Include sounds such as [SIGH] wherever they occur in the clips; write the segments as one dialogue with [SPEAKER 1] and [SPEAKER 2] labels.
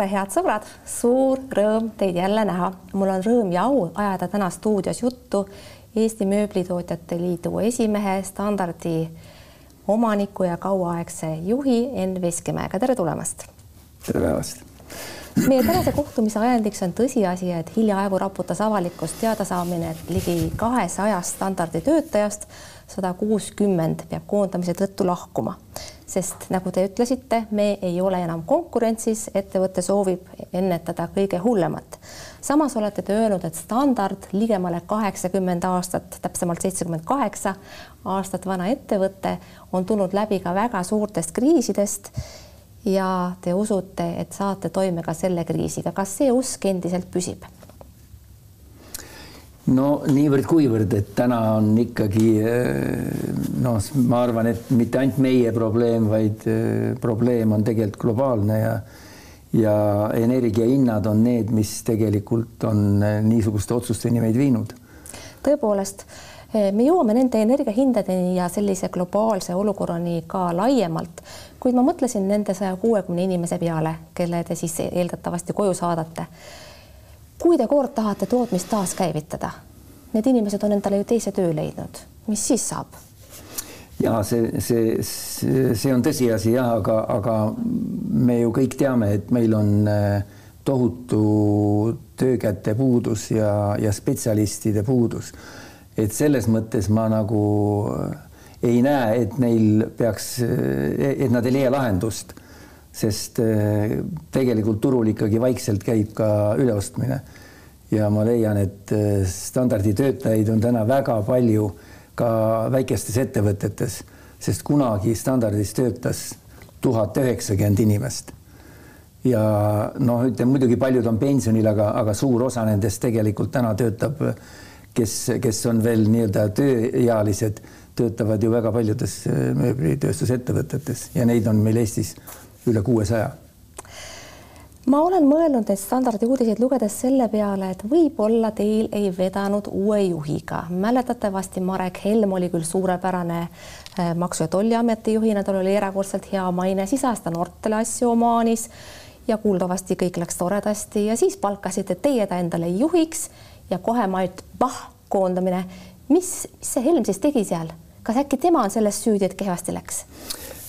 [SPEAKER 1] tere, head sõbrad, suur rõõm teid jälle näha. mul on rõõm ja au ajada täna stuudios juttu Eesti Mööblitootjate Liidu esimehe, standardi omaniku ja kauaaegse juhi Enn Veskimäega, tere tulemast.
[SPEAKER 2] tere päevast.
[SPEAKER 1] meie tänase kohtumise ajendiks on tõsiasi, et hiljaaegu raputas avalikkust teadasaamine, et ligi kahesajast standardi töötajast sada kuuskümmend peab koondamise tõttu lahkuma sest nagu te ütlesite, me ei ole enam konkurentsis, ettevõte soovib ennetada kõige hullemat. samas olete te öelnud, et standard ligemale kaheksakümmend aastat, täpsemalt seitsekümmend kaheksa aastat vana ettevõte on tulnud läbi ka väga suurtest kriisidest ja te usute, et saate toime ka selle kriisiga. kas see usk endiselt püsib?
[SPEAKER 2] No niivõrd-kuivõrd, et täna on ikkagi eh, noh, ma arvan, et mitte ainult meie probleem, vaid eh, probleem on tegelikult globaalne ja ja energiahinnad on need, mis tegelikult on eh, niisuguste otsusteni meid viinud.
[SPEAKER 1] tõepoolest, me jõuame nende energiahindadeni ja sellise globaalse olukorrani ka laiemalt, kuid ma mõtlesin nende saja kuuekümne inimese peale, kelle te siis eeldatavasti koju saadate kui te kord tahate tootmist taaskäivitada, need inimesed on endale ju teise töö leidnud, mis siis saab?
[SPEAKER 2] ja see, see, see, on tõsiasi jah, aga, aga me ju kõik teame, et meil on äh, tohutu töökäte puudus ja, ja spetsialistide puudus. et selles mõttes ma nagu äh, ei näe, et neil peaks, äh, et nad ei leia lahendust sest eh, tegelikult turul ikkagi vaikselt käib ka üleostmine. ja ma leian, et eh, standarditöötajaid on täna väga palju ka väikestes ettevõtetes, sest kunagi standardis töötas tuhat üheksakümmend inimest. ja noh, ütleme muidugi paljud on pensionil, aga, aga suur osa nendest tegelikult täna töötab, kes, kes on veel nii-öelda tööealised, töötavad ju väga paljudes eh, mööblitööstusettevõtetes ja neid on meil Eestis üle kuuesaja
[SPEAKER 1] ma olen mõelnud neid standardi uudiseid lugedes selle peale, et võib-olla teil ei vedanud uue juhiga. mäletatavasti Marek Helm oli küll suurepärane äh, Maksu- ja Tolliameti juhina, tal oli erakordselt hea maine, siis ajas ta noortele asju omaanis ja kuuldavasti kõik läks toredasti ja siis palkasite teie ta endale juhiks ja kohe mait pah, koondamine. mis, mis see Helm siis tegi seal, kas äkki tema on selles süüdi, et kehvasti läks?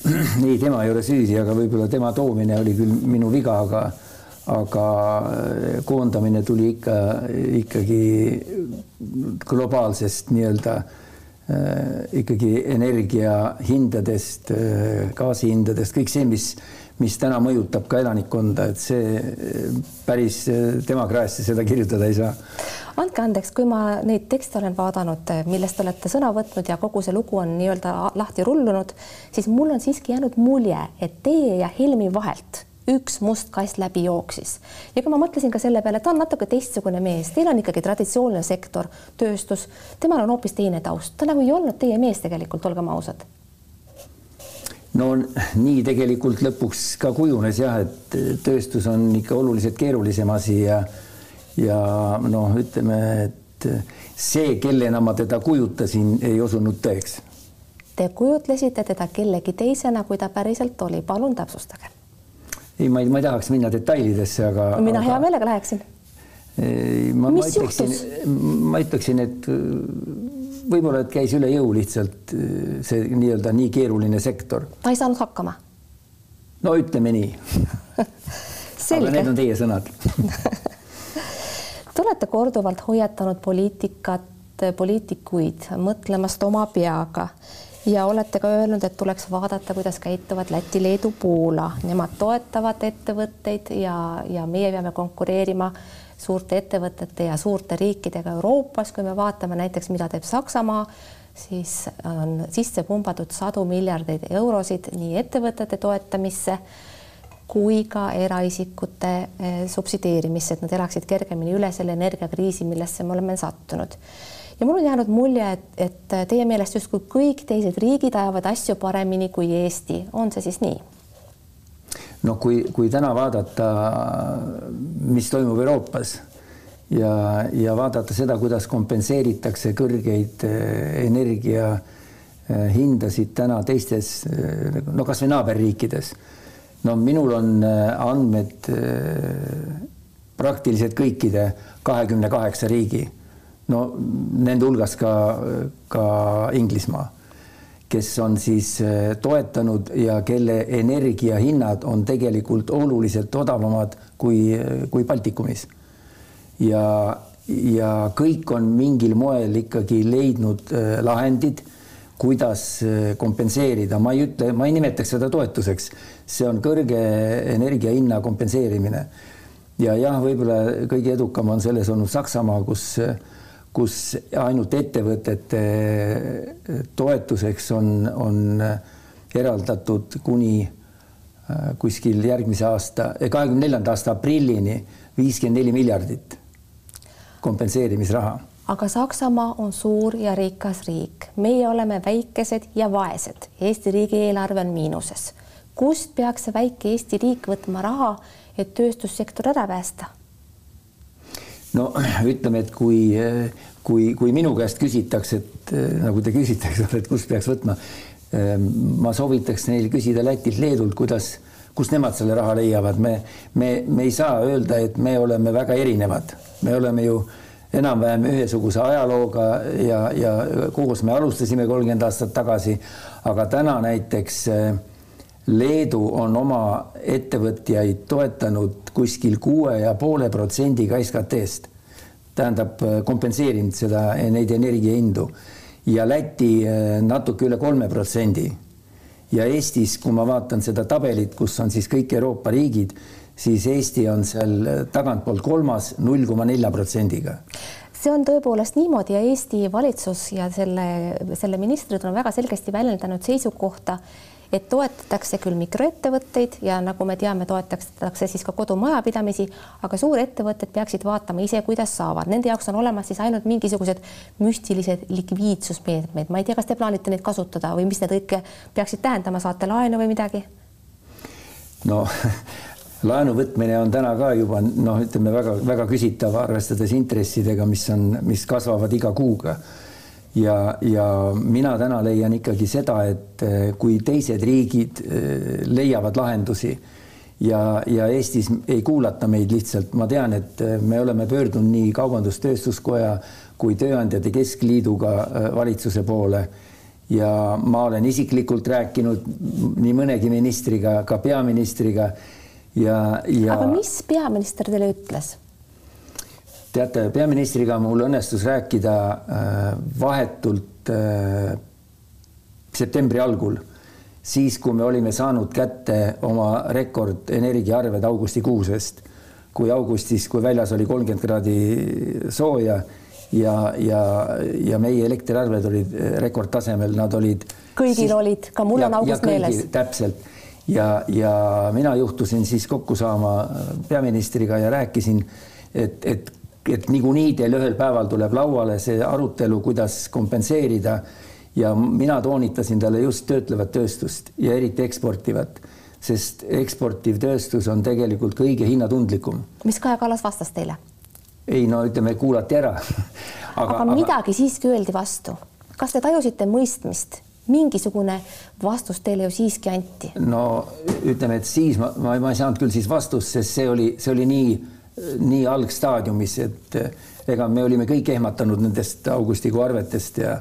[SPEAKER 1] [CLEARS THROAT]
[SPEAKER 2] ei, tema ei ole süüdi, aga võib-olla tema toomine oli küll minu viga, aga aga äh, koondamine tuli ikka ikkagi globaalsest nii-öelda äh, ikkagi energiahindadest, äh, gaasihindadest, kõik see, mis, mis täna mõjutab ka elanikkonda, et see päris tema kraesse seda kirjutada ei saa.
[SPEAKER 1] Andke andeks, kui ma neid tekste olen vaadanud, millest te olete sõna võtnud ja kogu see lugu on nii-öelda lahti rullunud, siis mul on siiski jäänud mulje, et teie ja Helmi vahelt üks must kass läbi jooksis. ja kui ma mõtlesin ka selle peale, ta on natuke teistsugune mees, teil on ikkagi traditsiooniline sektor, tööstus, temal on hoopis teine taust, ta nagu ei olnud teie mees tegelikult, olgem ausad
[SPEAKER 2] no nii tegelikult lõpuks ka kujunes jah, et tööstus on ikka oluliselt keerulisem asi ja ja noh, ütleme, et see, kellena ma teda kujutasin, ei osunud tõeks.
[SPEAKER 1] Te kujutlesite teda kellegi teisena, kui ta päriselt oli, palun täpsustage.
[SPEAKER 2] ei, ma ei, ma ei tahaks minna detailidesse, aga.
[SPEAKER 1] mina aga... hea meelega läheksin.
[SPEAKER 2] ma, ma ütleksin, ma ütleksin, et võib-olla, et käis üle jõu lihtsalt see nii-öelda nii keeruline sektor.
[SPEAKER 1] ta ei saanud hakkama.
[SPEAKER 2] no ütleme nii [LAUGHS] aga need on teie sõnad
[SPEAKER 1] Te olete korduvalt hoiatanud poliitikat, poliitikuid mõtlemast oma peaga ja olete ka öelnud, et tuleks vaadata, kuidas käituvad Läti, Leedu, Poola, nemad toetavad ettevõtteid ja, ja meie peame konkureerima suurte ettevõtete ja suurte riikidega Euroopas, kui me vaatame näiteks, mida teeb Saksamaa, siis on sisse pumbatud sadu miljardeid eurosid nii ettevõtete toetamisse kui ka eraisikute eh, subsideerimisse, et nad elaksid kergemini üle selle energiakriisi, millesse me oleme sattunud. ja mul on jäänud mulje, et, et teie meelest justkui kõik teised riigid ajavad asju paremini kui Eesti, on see siis nii?
[SPEAKER 2] No kui, kui täna vaadata, mis toimub Euroopas ja, ja vaadata seda, kuidas kompenseeritakse kõrgeid eh, energia eh, hindasid täna teistes no kasvõi naaberriikides no minul on andmed praktiliselt kõikide kahekümne kaheksa riigi, no nende hulgas ka, ka Inglismaa, kes on siis toetanud ja kelle energiahinnad on tegelikult oluliselt odavamad kui, kui Baltikumis. ja ja kõik on mingil moel ikkagi leidnud äh, lahendid, kuidas äh, kompenseerida, ma ei ütle, ma ei nimetaks seda toetuseks, see on kõrge energiahinna kompenseerimine. ja jah, võib-olla kõige edukam on selles olnud Saksamaa, kus, kus ainult ettevõtete äh, toetuseks on, on eraldatud kuni kuskil järgmise aasta, kahekümne neljanda aasta aprillini viiskümmend neli miljardit kompenseerimisraha.
[SPEAKER 1] aga Saksamaa on suur ja rikas riik, meie oleme väikesed ja vaesed, Eesti riigieelarve on miinuses. kust peaks see väike Eesti riik võtma raha, et tööstussektor ära päästa?
[SPEAKER 2] No [CLEARS THROAT] ütleme, et kui, kui, kui minu käest küsitakse, et nagu te küsite, eks [LAUGHS] ole, et kust peaks võtma, ma soovitaks neil küsida Lätilt, Leedult, kuidas kust nemad selle raha leiavad, me, me, me ei saa öelda, et me oleme väga erinevad, me oleme ju enam-vähem ühesuguse ajalooga ja, ja koos me alustasime kolmkümmend aastat tagasi, aga täna näiteks eh, Leedu on oma ettevõtjaid toetanud kuskil kuue ja poole protsendiga SKT-st, tähendab eh, kompenseerinud seda, neid energiahindu. Ja Läti eh, natuke üle kolme protsendi. Ja Eestis, kui ma vaatan seda tabelit, kus on siis kõik Euroopa riigid, siis Eesti on seal tagantpoolt kolmas null koma nelja protsendiga.
[SPEAKER 1] See on tõepoolest niimoodi ja Eesti valitsus ja selle, selle ministrid on väga selgesti väljendanud seisukohta, et toetatakse küll mikroettevõtteid ja nagu me teame, toetatakse siis ka kodumajapidamisi, aga suurettevõtted peaksid vaatama ise, kuidas saavad, nende jaoks on olemas siis ainult mingisugused müstilised likviidsusmeetmed, ma ei tea, kas te plaanite neid kasutada või mis need õige peaksid tähendama, saate laenu või midagi?
[SPEAKER 2] no [LAUGHS] laenu võtmine on täna ka juba noh, ütleme väga-väga küsitav, arvestades intressidega, mis on, mis kasvavad iga kuuga ja, ja mina täna leian ikkagi seda, et eh, kui teised riigid eh, leiavad lahendusi ja, ja Eestis ei kuulata meid lihtsalt, ma tean, et eh, me oleme pöördunud nii Kaubandus-Tööstuskoja kui Tööandjate Keskliiduga valitsuse poole ja ma olen isiklikult rääkinud nii mõnegi ministriga, ka peaministriga ja, ja.
[SPEAKER 1] aga mis peaminister teile ütles?
[SPEAKER 2] Teate, peaministriga mul õnnestus rääkida äh, vahetult äh, septembri algul, siis kui me olime saanud kätte oma rekordenergiaarved augustikuusest, kui augustis, kui väljas oli kolmkümmend kraadi sooja ja, ja, ja meie elektriarved olid rekordtasemel, nad olid.
[SPEAKER 1] kõigil siis, olid, ka mul on august meeles.
[SPEAKER 2] täpselt ja, ja mina juhtusin siis kokku saama peaministriga ja rääkisin, et, et et niikuinii teil ühel päeval tuleb lauale see arutelu, kuidas kompenseerida ja mina toonitasin talle just töötlevat tööstust ja eriti eksportivat, sest eksportiv tööstus on tegelikult kõige hinnatundlikum.
[SPEAKER 1] mis Kaja Kallas vastas teile?
[SPEAKER 2] ei no ütleme, kuulati ära
[SPEAKER 1] aga, aga midagi aga... siiski öeldi vastu. kas te tajusite mõistmist? mingisugune vastus teile ju siiski anti.
[SPEAKER 2] no ütleme, et siis ma, ma, ma ei saanud küll siis vastust, sest see oli, see oli nii nii algstaadiumis, et eh, ega me olime kõik ehmatanud nendest augustikuu arvetest ja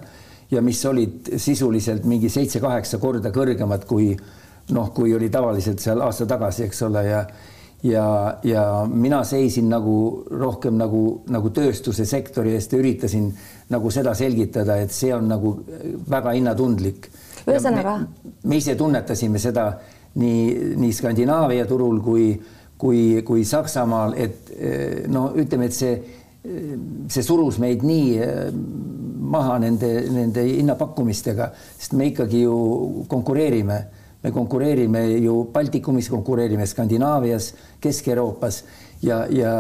[SPEAKER 2] ja mis olid sisuliselt mingi seitse-kaheksa korda kõrgemad kui noh, kui oli tavaliselt seal aasta tagasi, eks ole, ja ja, ja mina seisin nagu rohkem nagu, nagu tööstuse sektori eest ja üritasin nagu seda selgitada, et see on nagu väga hinnatundlik.
[SPEAKER 1] ühesõnaga.
[SPEAKER 2] me ise tunnetasime seda nii, nii Skandinaavia turul kui kui, kui Saksamaal, et eh, no ütleme, et see, see surus meid nii eh, maha nende, nende hinnapakkumistega, sest me ikkagi ju konkureerime, me konkureerime ju Baltikumis, konkureerime Skandinaavias, Kesk-Euroopas ja, ja,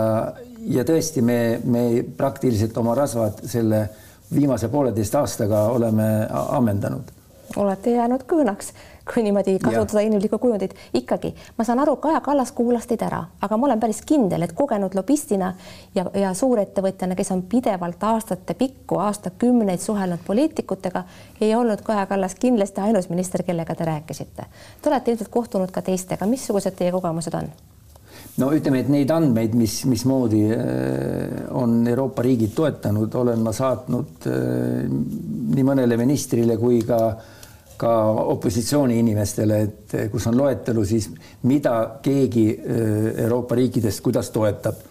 [SPEAKER 2] ja tõesti, me, me praktiliselt oma rasvad selle viimase pooleteist aastaga oleme ammendanud.
[SPEAKER 1] Olete jäänud kõõnaks kui niimoodi kasutada inimlikku kujundit. ikkagi ma saan aru, Kaja Kallas kuulas teid ära, aga ma olen päris kindel, et kogenud lobistina ja, ja suurettevõtjana, kes on pidevalt aastate pikku, aastakümneid suhelnud poliitikutega, ei olnud Kaja Kallas kindlasti ainus minister, kellega te rääkisite. Te olete ilmselt kohtunud ka teistega, missugused teie kogemused on?
[SPEAKER 2] no ütleme, et neid andmeid, mis, mismoodi äh, on Euroopa riigid toetanud, olen ma saatnud äh, nii mõnele ministrile kui ka äh, ka opositsiooni inimestele, et kus on loetelu siis, mida keegi äh, Euroopa riikidest, kuidas toetab.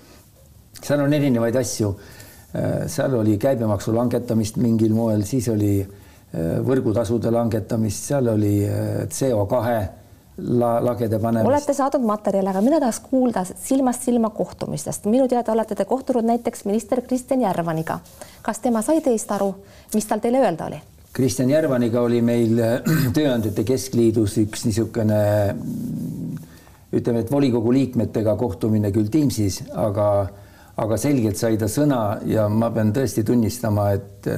[SPEAKER 2] seal on erinevaid asju. Äh, seal oli käibemaksu langetamist mingil moel, siis oli võrgutasude langetamist, seal oli CO kahe la, lagede panemist.
[SPEAKER 1] olete saadud materjali, aga mina tahaks kuulda silmast silma kohtumistest. minu teada olete te kohtunud näiteks minister Kristjan Järvaniga. kas tema sai teist aru, mis tal teile öelda oli?
[SPEAKER 2] Kristjan Järvaniga oli meil [CLEARS THROAT] Tööandjate Keskliidus üks niisugune ütleme, et volikogu liikmetega kohtumine küll Teamsis, aga, aga selgelt sai ta sõna ja ma pean tõesti tunnistama, et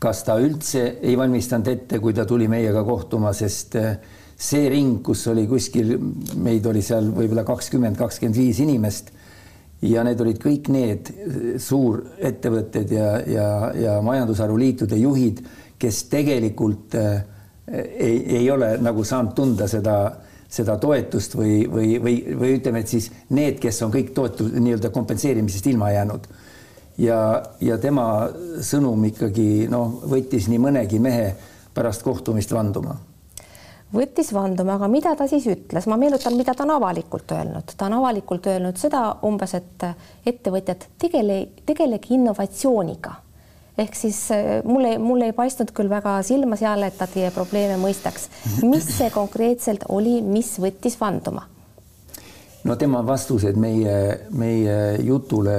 [SPEAKER 2] kas ta üldse ei valmistanud ette, kui ta tuli meiega kohtuma, sest see ring, kus oli kuskil, meid oli seal võib-olla kakskümmend, kakskümmend viis inimest ja need olid kõik need suurettevõtted ja, ja, ja majandusharu liitude juhid, kes tegelikult äh, ei, ei ole nagu saanud tunda seda, seda toetust või, või, või, või ütleme, et siis need, kes on kõik toetus nii-öelda kompenseerimisest ilma jäänud. ja, ja tema sõnum ikkagi noh, võttis nii mõnegi mehe pärast kohtumist vanduma
[SPEAKER 1] võttis vanduma, aga mida ta siis ütles, ma meenutan, mida ta on avalikult öelnud, ta on avalikult öelnud seda umbes, et ettevõtjad tegele, tegelege innovatsiooniga. ehk siis äh, mulle, mulle ei paistnud küll väga silma seal, et ta teie probleeme mõistaks. mis see konkreetselt oli, mis võttis vanduma?
[SPEAKER 2] no tema vastused meie, meie jutule,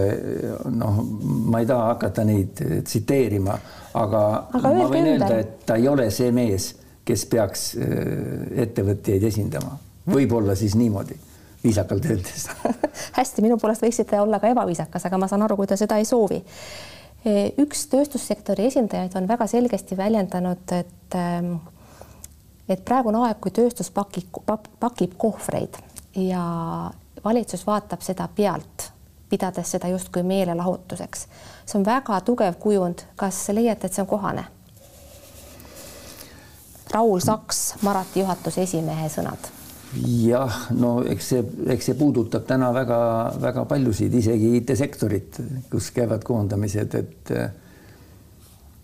[SPEAKER 2] noh, ma ei taha hakata neid tsiteerima, aga, aga ma võin ümber. öelda, et ta ei ole see mees kes peaks äh, ettevõtjaid esindama, võib-olla siis niimoodi viisakalt öeldes [LAUGHS]
[SPEAKER 1] hästi, minu poolest võiksite olla ka ebaviisakas, aga ma saan aru, kui te seda ei soovi. Äh, üks tööstussektori esindajaid on väga selgesti väljendanud, et ähm, et praegu on aeg, kui tööstus pakib, pakib kohvreid ja valitsus vaatab seda pealt, pidades seda justkui meelelahutuseks. see on väga tugev kujund, kas leiate, et see on kohane? Raul Saks, Marati juhatuse esimehe sõnad?
[SPEAKER 2] jah, no eks see, eks see puudutab täna väga-väga paljusid, isegi IT-sektorit, kus käivad koondamised, et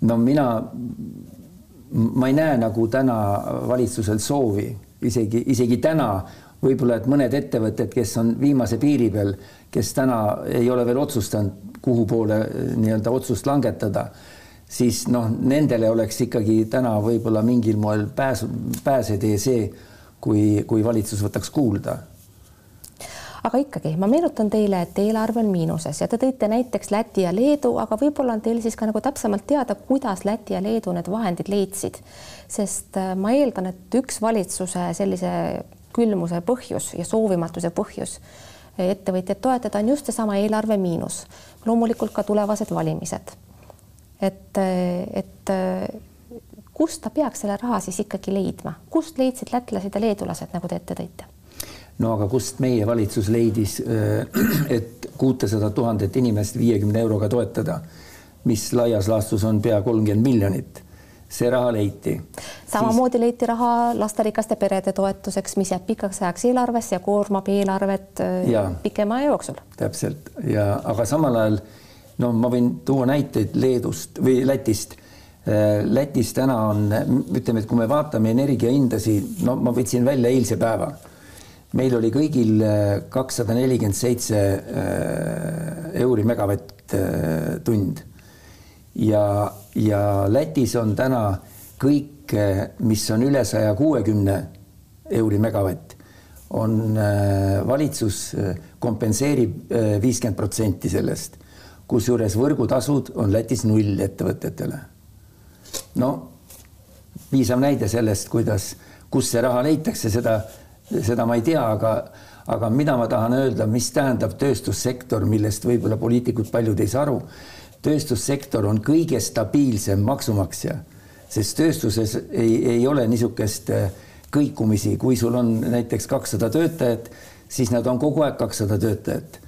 [SPEAKER 2] no mina, ma ei näe nagu täna valitsusel soovi, isegi, isegi täna võib-olla, et mõned ettevõtted, kes on viimase piiri peal, kes täna ei ole veel otsustanud, kuhu poole nii-öelda otsust langetada siis noh, nendele oleks ikkagi täna võib-olla mingil moel pääs, pääsetee see, kui, kui valitsus võtaks kuulda.
[SPEAKER 1] Aga ikkagi ma meenutan teile, et eelarve on miinuses ja te tõite näiteks Läti ja Leedu, aga võib-olla on teil siis ka nagu täpsemalt teada, kuidas Läti ja Leedu need vahendid leidsid, sest äh, ma eeldan, et üks valitsuse sellise külmuse põhjus ja soovimatuse põhjus ettevõtjaid toetada on just seesama eelarve miinus, loomulikult ka tulevased valimised et, et kust ta peaks selle raha siis ikkagi leidma, kust leidsid lätlased ja leedulased, nagu te ette tõite?
[SPEAKER 2] no aga kust meie valitsus leidis, et kuutesada tuhandet inimest viiekümne euroga toetada, mis laias laastus on pea kolmkümmend miljonit see raha leiti.
[SPEAKER 1] samamoodi siis... leiti raha lasterikaste perede toetuseks, mis jääb pikaks ajaks eelarvesse ja koormab eelarvet ja, pikema aja jooksul.
[SPEAKER 2] täpselt ja, aga samal ajal no ma võin tuua näiteid Leedust või Lätist. Äh, Lätis täna on, ütleme, et kui me vaatame energiahindasid, no ma võtsin välja eilse päeva. meil oli kõigil äh, kakssada nelikümmend seitse äh, euri megavatt-tund ja, ja Lätis on täna kõik, mis on üle saja kuuekümne euri megavatt, on valitsus kompenseerib viiskümmend protsenti sellest kusjuures võrgutasud on Lätis null ettevõtetele. no piisav näide sellest, kuidas, kus see raha leitakse, seda, seda ma ei tea, aga, aga mida ma tahan öelda, mis tähendab tööstussektor, millest võib-olla poliitikud paljud ei saa aru. tööstussektor on kõige stabiilsem maksumaksja, sest tööstuses ei, ei ole niisugust äh, kõikumisi, kui sul on näiteks kakssada töötajat, siis nad on kogu aeg kakssada töötajat.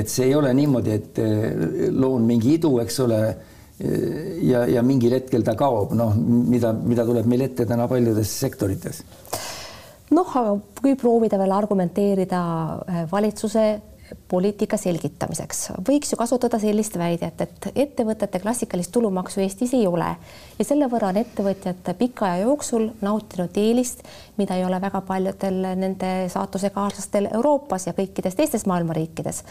[SPEAKER 2] Et see ei ole niimoodi, et äh, loon mingi idu, eks ole, ja, ja mingil hetkel ta kaob, noh, mida, mida tuleb meil ette täna paljudes sektorites.
[SPEAKER 1] noh, aga kui proovida veel argumenteerida valitsuse poliitika selgitamiseks võiks ju kasutada sellist väidet, et ettevõtete klassikalist tulumaksu Eestis ei ole ja selle võrra on ettevõtjad pika aja jooksul nautinud eelist, mida ei ole väga paljudel nende saatusekaaslastel Euroopas ja kõikides teistes maailma riikides.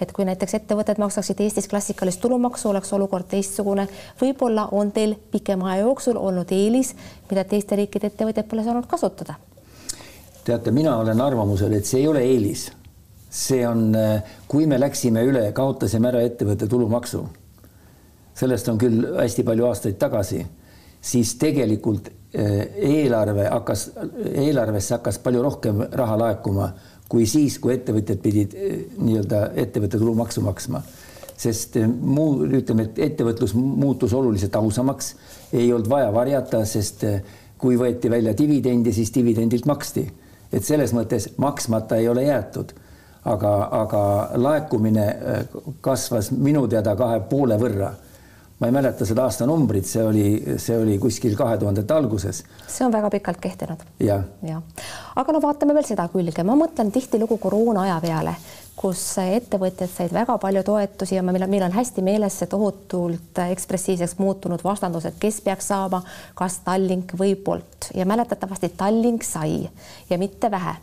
[SPEAKER 1] et kui näiteks ettevõtted maksaksid Eestis klassikalist tulumaksu, oleks olukord teistsugune. võib-olla on teil pikema aja jooksul olnud eelis, mida teiste riikide ettevõtjad pole saanud kasutada
[SPEAKER 2] teate, mina olen arvamusel, et see ei ole eelis see on, kui me läksime üle, kaotasime ära ettevõtte tulumaksu, sellest on küll hästi palju aastaid tagasi, siis tegelikult eh, eelarve hakkas, eelarvesse hakkas palju rohkem raha laekuma kui siis, kui ettevõtjad pidid eh, nii-öelda ettevõtte tulumaksu maksma. sest muu, ütleme, et ettevõtlus muutus oluliselt ausamaks, ei olnud vaja varjata, sest kui võeti välja dividendi, siis dividendilt maksti. et selles mõttes maksmata ei ole jäetud aga, aga laekumine äh, kasvas minu teada kahe poole võrra. ma ei mäleta seda aastanumbrit, see oli, see oli kuskil kahe tuhandete alguses.
[SPEAKER 1] see on väga pikalt kehtinud.
[SPEAKER 2] Ja..
[SPEAKER 1] jah, aga no vaatame veel seda külge, ma mõtlen tihtilugu koroona aja peale, kus ettevõtjad said väga palju toetusi ja meil on, meil on hästi meeles see tohutult ekspressiivseks muutunud vastandus, et kes peaks saama, kas Tallink või Bolt. Ja mäletatavasti Tallink sai. Ja mitte vähe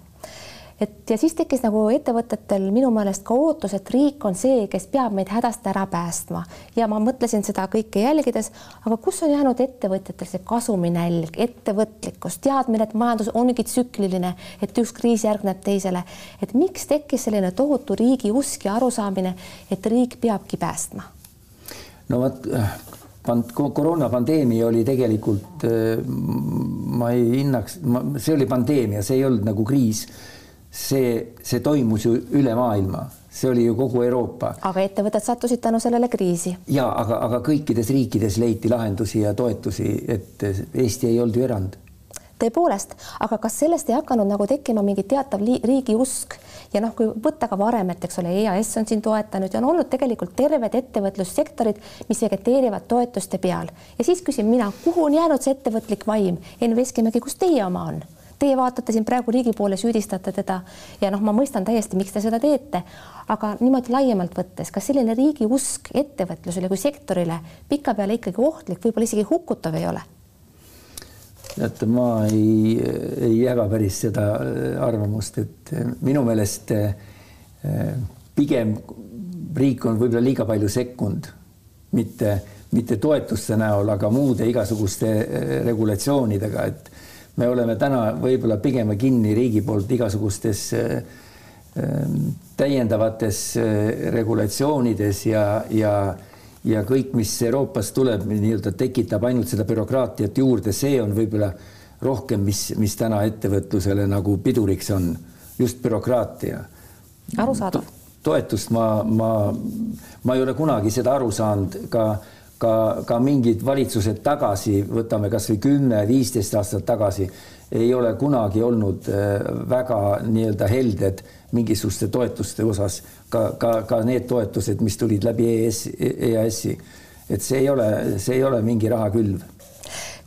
[SPEAKER 1] et ja siis tekkis nagu ettevõtetel minu meelest ka ootus, et riik on see, kes peab meid hädast ära päästma. Ja ma mõtlesin seda kõike jälgides, aga kus on jäänud ettevõtjatel see kasuminälg, ettevõtlikkus, teadmine, et majandus ongi tsükliline, et üks kriis järgneb teisele, et miks tekkis selline tohutu riigi usk ja arusaamine, et riik peabki päästma?
[SPEAKER 2] no vot pand-, koroonapandeemia oli tegelikult, ma ei hinnaks, see oli pandeemia, see ei olnud nagu kriis see, see toimus ju üle maailma, see oli ju kogu Euroopa.
[SPEAKER 1] aga ettevõtted sattusid tänu sellele kriisi.
[SPEAKER 2] ja aga, aga kõikides riikides leiti lahendusi ja toetusi, et Eesti ei olnud ju erand
[SPEAKER 1] tõepoolest, aga kas sellest ei hakanud nagu tekkima mingi teatav riigi usk ja noh, kui võtta ka varem, et eks ole, EAS on siin toetanud ja on olnud tegelikult terved ettevõtlussektorid, mis vegeteerivad toetuste peal ja siis küsin mina, kuhu on jäänud see ettevõtlik vaim? Enn Veskimägi, kus teie oma on? Teie vaatate siin praegu riigi poole, süüdistate teda. Ja noh, ma mõistan täiesti, miks te seda teete, aga niimoodi laiemalt võttes, kas selline riigi usk ettevõtlusele kui sektorile pikapeale ikkagi ohtlik, võib-olla isegi hukutav ei ole?
[SPEAKER 2] teate, ma ei, ei jaga päris seda äh, arvamust, et äh, minu meelest äh, pigem riik on võib-olla liiga palju sekkunud, mitte, mitte toetuste näol, aga muude igasuguste regulatsioonidega, et me oleme täna võib-olla pigem kinni riigi poolt igasugustes äh, ähm, täiendavates äh, regulatsioonides ja, ja ja kõik, mis Euroopast tuleb, nii-öelda tekitab ainult seda bürokraatiat juurde, see on võib-olla rohkem, mis, mis täna ettevõtlusele nagu piduriks on, just bürokraatia.
[SPEAKER 1] arusaadav.
[SPEAKER 2] toetust ma, ma, ma ei ole kunagi seda aru saanud ka ka, ka mingid valitsused tagasi, võtame kasvõi kümme, viisteist aastat tagasi, ei ole kunagi olnud äh, väga nii-öelda helded mingisuguste toetuste osas, ka, ka, ka need toetused, mis tulid läbi EAS, EAS-i. et see ei ole, see ei ole mingi rahakülv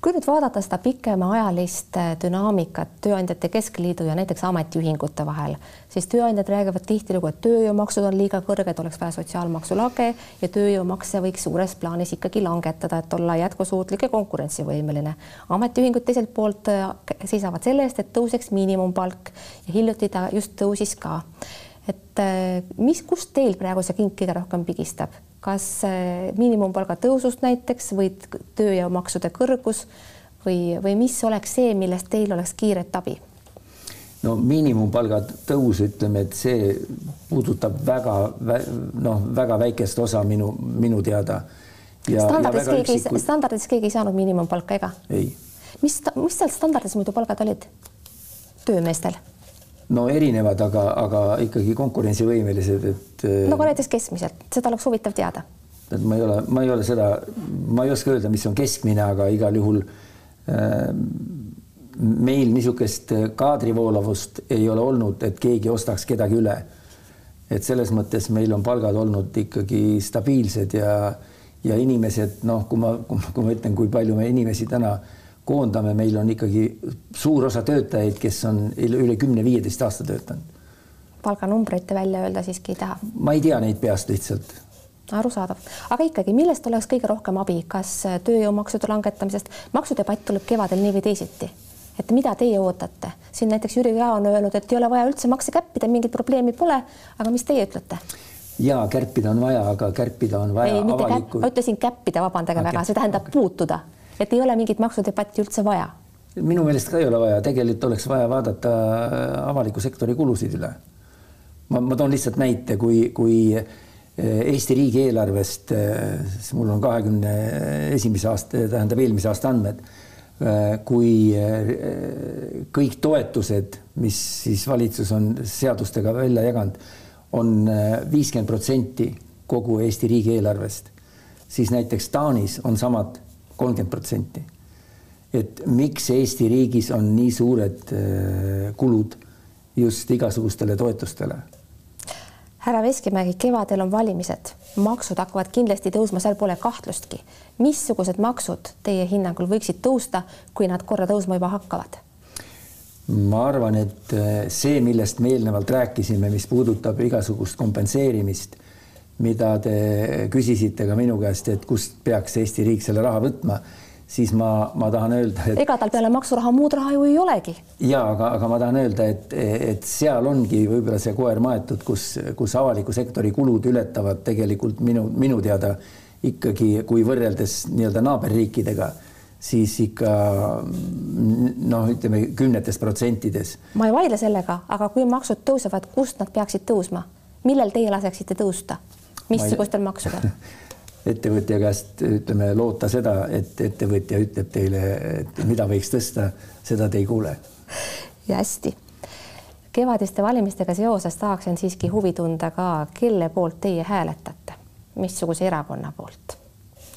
[SPEAKER 1] kui nüüd vaadata seda pikemaajalist äh, dünaamikat Tööandjate Keskliidu ja näiteks ametiühingute vahel, siis tööandjad räägivad tihtilugu, et tööjõumaksud on liiga kõrged, oleks vaja sotsiaalmaksu lage ja tööjõumakse võiks suures plaanis ikkagi langetada, et olla jätkusuutlik ja konkurentsivõimeline. ametiühingud teiselt poolt äh, seisavad selle eest, et tõuseks miinimumpalk ja hiljuti ta just tõusis ka. et äh, mis, kust teil praegu see kink kõige rohkem pigistab? Kas miinimumpalga tõusust näiteks või tööjõumaksude kõrgus või, või mis oleks see, millest teil oleks kiiret abi?
[SPEAKER 2] no miinimumpalga tõus, ütleme, et see puudutab väga noh, väga väikest osa minu, minu teada.
[SPEAKER 1] standardis keegi, standardis keegi ei saanud miinimumpalka ega?
[SPEAKER 2] ei.
[SPEAKER 1] mis, mis seal standardis muidu palgad olid töömeestel?
[SPEAKER 2] No erinevad, aga, aga ikkagi konkurentsivõimelised, et.
[SPEAKER 1] no aga näiteks keskmiselt, seda oleks huvitav teada.
[SPEAKER 2] et ma ei ole, ma ei ole seda, ma ei oska öelda, mis on keskmine, aga igal juhul meil niisugust kaadrivoolavust ei ole olnud, et keegi ostaks kedagi üle. et selles mõttes meil on palgad olnud ikkagi stabiilsed ja, ja inimesed noh, kui ma, kui ma ütlen, kui palju me inimesi täna koondame, meil on ikkagi suur osa töötajaid, kes on üle kümne-viieteist aasta töötanud.
[SPEAKER 1] palganumbreid te välja öelda siiski ei taha?
[SPEAKER 2] ma ei tea neid peast lihtsalt
[SPEAKER 1] arusaadav, aga ikkagi, millest oleks kõige rohkem abi, kas tööjõumaksude langetamisest, maksudebatt tuleb kevadel nii või teisiti et mida teie ootate? siin näiteks Jüri Jaa on öelnud, et ei ole vaja üldse makse kärpida, mingit probleemi pole. aga mis teie ütlete?
[SPEAKER 2] ja kärpida on vaja, aga kärpida on vaja.
[SPEAKER 1] ei, mitte avaliku... käpp, ma ütlesin käppida, vabandage väga, see tähendab puutuda, et ei ole mingit maksudebatti üldse vaja.
[SPEAKER 2] minu meelest ka ei ole vaja, tegelikult oleks vaja vaadata äh, avaliku sektori kulusid üle. ma, ma toon lihtsalt näite, kui, kui äh, Eesti riigieelarvest, äh, mul on kahekümne esimese aasta, tähendab eelmise aasta andmed kui kõik toetused, mis siis valitsus on seadustega välja jaganud, on viiskümmend protsenti kogu Eesti riigieelarvest, siis näiteks Taanis on samad kolmkümmend protsenti. et miks Eesti riigis on nii suured kulud just igasugustele toetustele
[SPEAKER 1] härra Veskimägi, kevadel on valimised, maksud hakkavad kindlasti tõusma, seal pole kahtlustki. missugused maksud teie hinnangul võiksid tõusta, kui nad korra tõusma juba hakkavad?
[SPEAKER 2] ma arvan, et eh, see, millest me eelnevalt rääkisime, mis puudutab igasugust kompenseerimist, mida te küsisite ka minu käest, et kust peaks Eesti riik selle raha võtma siis ma, ma tahan öelda,
[SPEAKER 1] et ega tal peale maksuraha muud raha ju ei olegi.
[SPEAKER 2] ja aga, aga ma tahan öelda, et, et seal ongi võib-olla see koer maetud, kus, kus avaliku sektori kulud ületavad tegelikult minu, minu teada ikkagi, kui võrreldes nii-öelda naaberriikidega, siis ikka noh, ütleme kümnetes protsentides.
[SPEAKER 1] ma ei vaidle sellega, aga kui maksud tõusevad, kust nad peaksid tõusma, millel teie laseksite tõusta, missugustel maksudel [LAUGHS]
[SPEAKER 2] ettevõtja käest ütleme, loota seda, et ettevõtja ütleb teile, et mida võiks tõsta, seda te ei kuule.
[SPEAKER 1] hästi. kevadiste valimistega seoses tahaksin siiski huvi tunda ka, kelle poolt teie hääletate, missuguse erakonna poolt?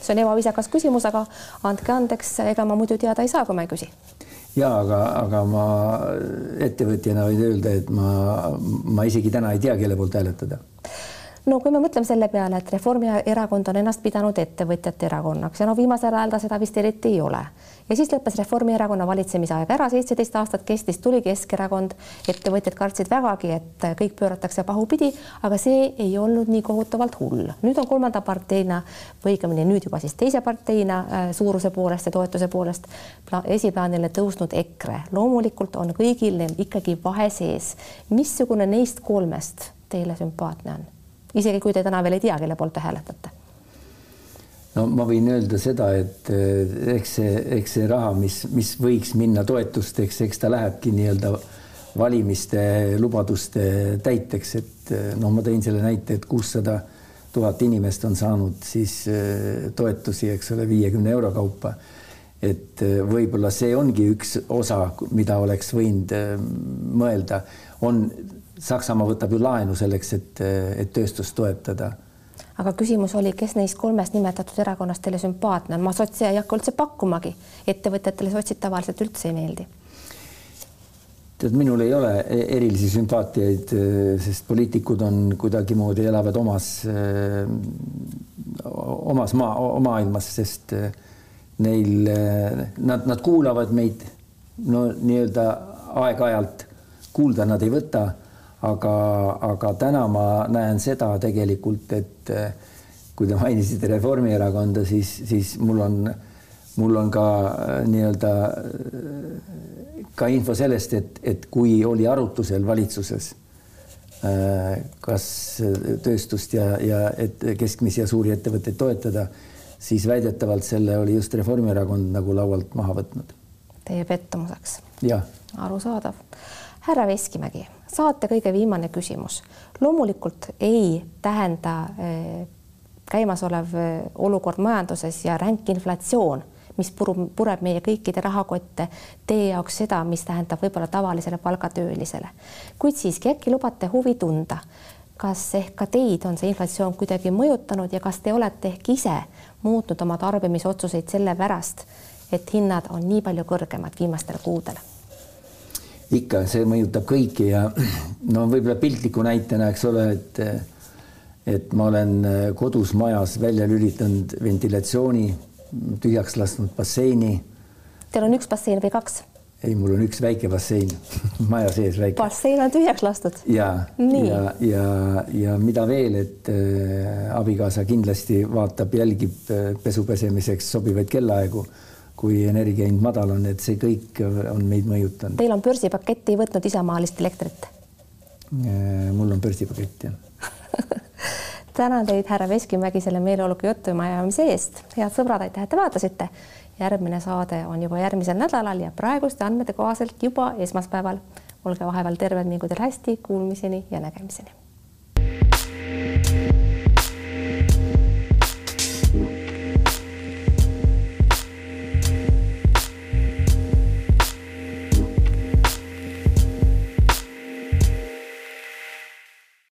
[SPEAKER 1] see on ebaviisakas küsimus, aga andke andeks, ega ma muidu teada ei saa, kui ma ei küsi
[SPEAKER 2] ja aga, aga ma ettevõtjana võin öelda, et ma, ma isegi täna ei tea, kelle poolt hääletada
[SPEAKER 1] no kui me mõtleme selle peale, et Reformierakond on ennast pidanud ettevõtjate erakonnaks ja no viimasel ajal ta seda vist eriti ei ole. ja siis lõppes Reformierakonna valitsemise aeg ära, seitseteist aastat kestis, tuli Keskerakond, ettevõtjad kartsid vägagi, et kõik pööratakse pahupidi, aga see ei olnud nii kohutavalt hull. nüüd on kolmanda parteina või õigemini nüüd juba siis teise parteina äh, suuruse poolest ja toetuse poolest esiplaanile tõusnud EKRE. loomulikult on kõigil neil ikkagi vahe sees. missugune neist kolmest teile sümpaatne on? Isegi kui te täna veel ei tea, kelle poolt te hääletate?
[SPEAKER 2] no ma võin öelda seda, et eh, eks see, eks see raha, mis, mis võiks minna toetusteks, eks ta lähebki nii-öelda valimiste lubaduste täiteks, et noh, ma tõin selle näite, et kuussada tuhat inimest on saanud siis eh, toetusi, eks ole, viiekümne euro kaupa. et võib-olla see ongi üks osa, mida oleks võinud mõelda, on Saksamaa võtab ju laenu selleks, et, et tööstust toetada.
[SPEAKER 1] aga küsimus oli, kes neist kolmest nimetatud erakonnast teile sümpaatne on, ma sotse ei hakka üldse pakkumagi, ettevõtetele sotsid tavaliselt üldse ei meeldi.
[SPEAKER 2] tead, minul ei ole e-, erilisi sümpaatiaid, sest poliitikud on kuidagimoodi elavad omas, omas maa, maailmas, sest neil, nad, nad kuulavad meid no nii-öelda aeg-ajalt, kuulda nad ei võta aga, aga täna ma näen seda tegelikult, et eh, kui te mainisite Reformierakonda, siis, siis mul on, mul on ka eh, nii-öelda eh, ka info sellest, et, et kui oli arutusel valitsuses kas tööstust ja, ja et keskmisi ja suuri ettevõtteid toetada, siis väidetavalt selle oli just Reformierakond nagu laualt maha võtnud.
[SPEAKER 1] Teie pettumuseks? arusaadav. Härra Veskimägi saate kõige viimane küsimus. loomulikult ei tähenda eh, käimasolev eh, olukord majanduses ja ränk inflatsioon, mis purub, pureb meie kõikide rahakotte, teie jaoks seda, mis tähendab võib-olla tavalisele palgatöölisele. kuid siiski äkki lubate huvi tunda, kas ehk ka teid on see inflatsioon kuidagi mõjutanud ja kas te olete ehk ise muutnud oma tarbimisotsuseid sellepärast, et hinnad on nii palju kõrgemad viimastel kuudel?
[SPEAKER 2] Ikka, see mõjutab kõiki ja [CLEARS THROAT] no võib-olla piltliku näitena, eks ole, et et ma olen kodus majas välja lülitanud ventilatsiooni, tühjaks lasknud basseini.
[SPEAKER 1] Teil on üks bassein või kaks?
[SPEAKER 2] ei, mul on üks väike bassein [LAUGHS] maja sees väike.
[SPEAKER 1] bassein on tühjaks lastud?
[SPEAKER 2] ja, ja, ja, ja mida veel, et äh, abikaasa kindlasti vaatab, jälgib äh, pesu pesemiseks sobivaid kellaaegu, kui energia hind madal on, et see kõik on meid mõjutanud.
[SPEAKER 1] Teil on börsipakett, ei võtnud isamaalist elektrit
[SPEAKER 2] äh,? mul on börsipakett, jah [LAUGHS]
[SPEAKER 1] tänan teid, härra Veskimägi, selle meeleoluka jutuajamise eest. head sõbrad, aitäh, et te vaatasite järgmine saade on juba järgmisel nädalal ja praeguste andmete kohaselt juba esmaspäeval. olge vahepeal terved, mingu teil hästi, kuulmiseni ja nägemiseni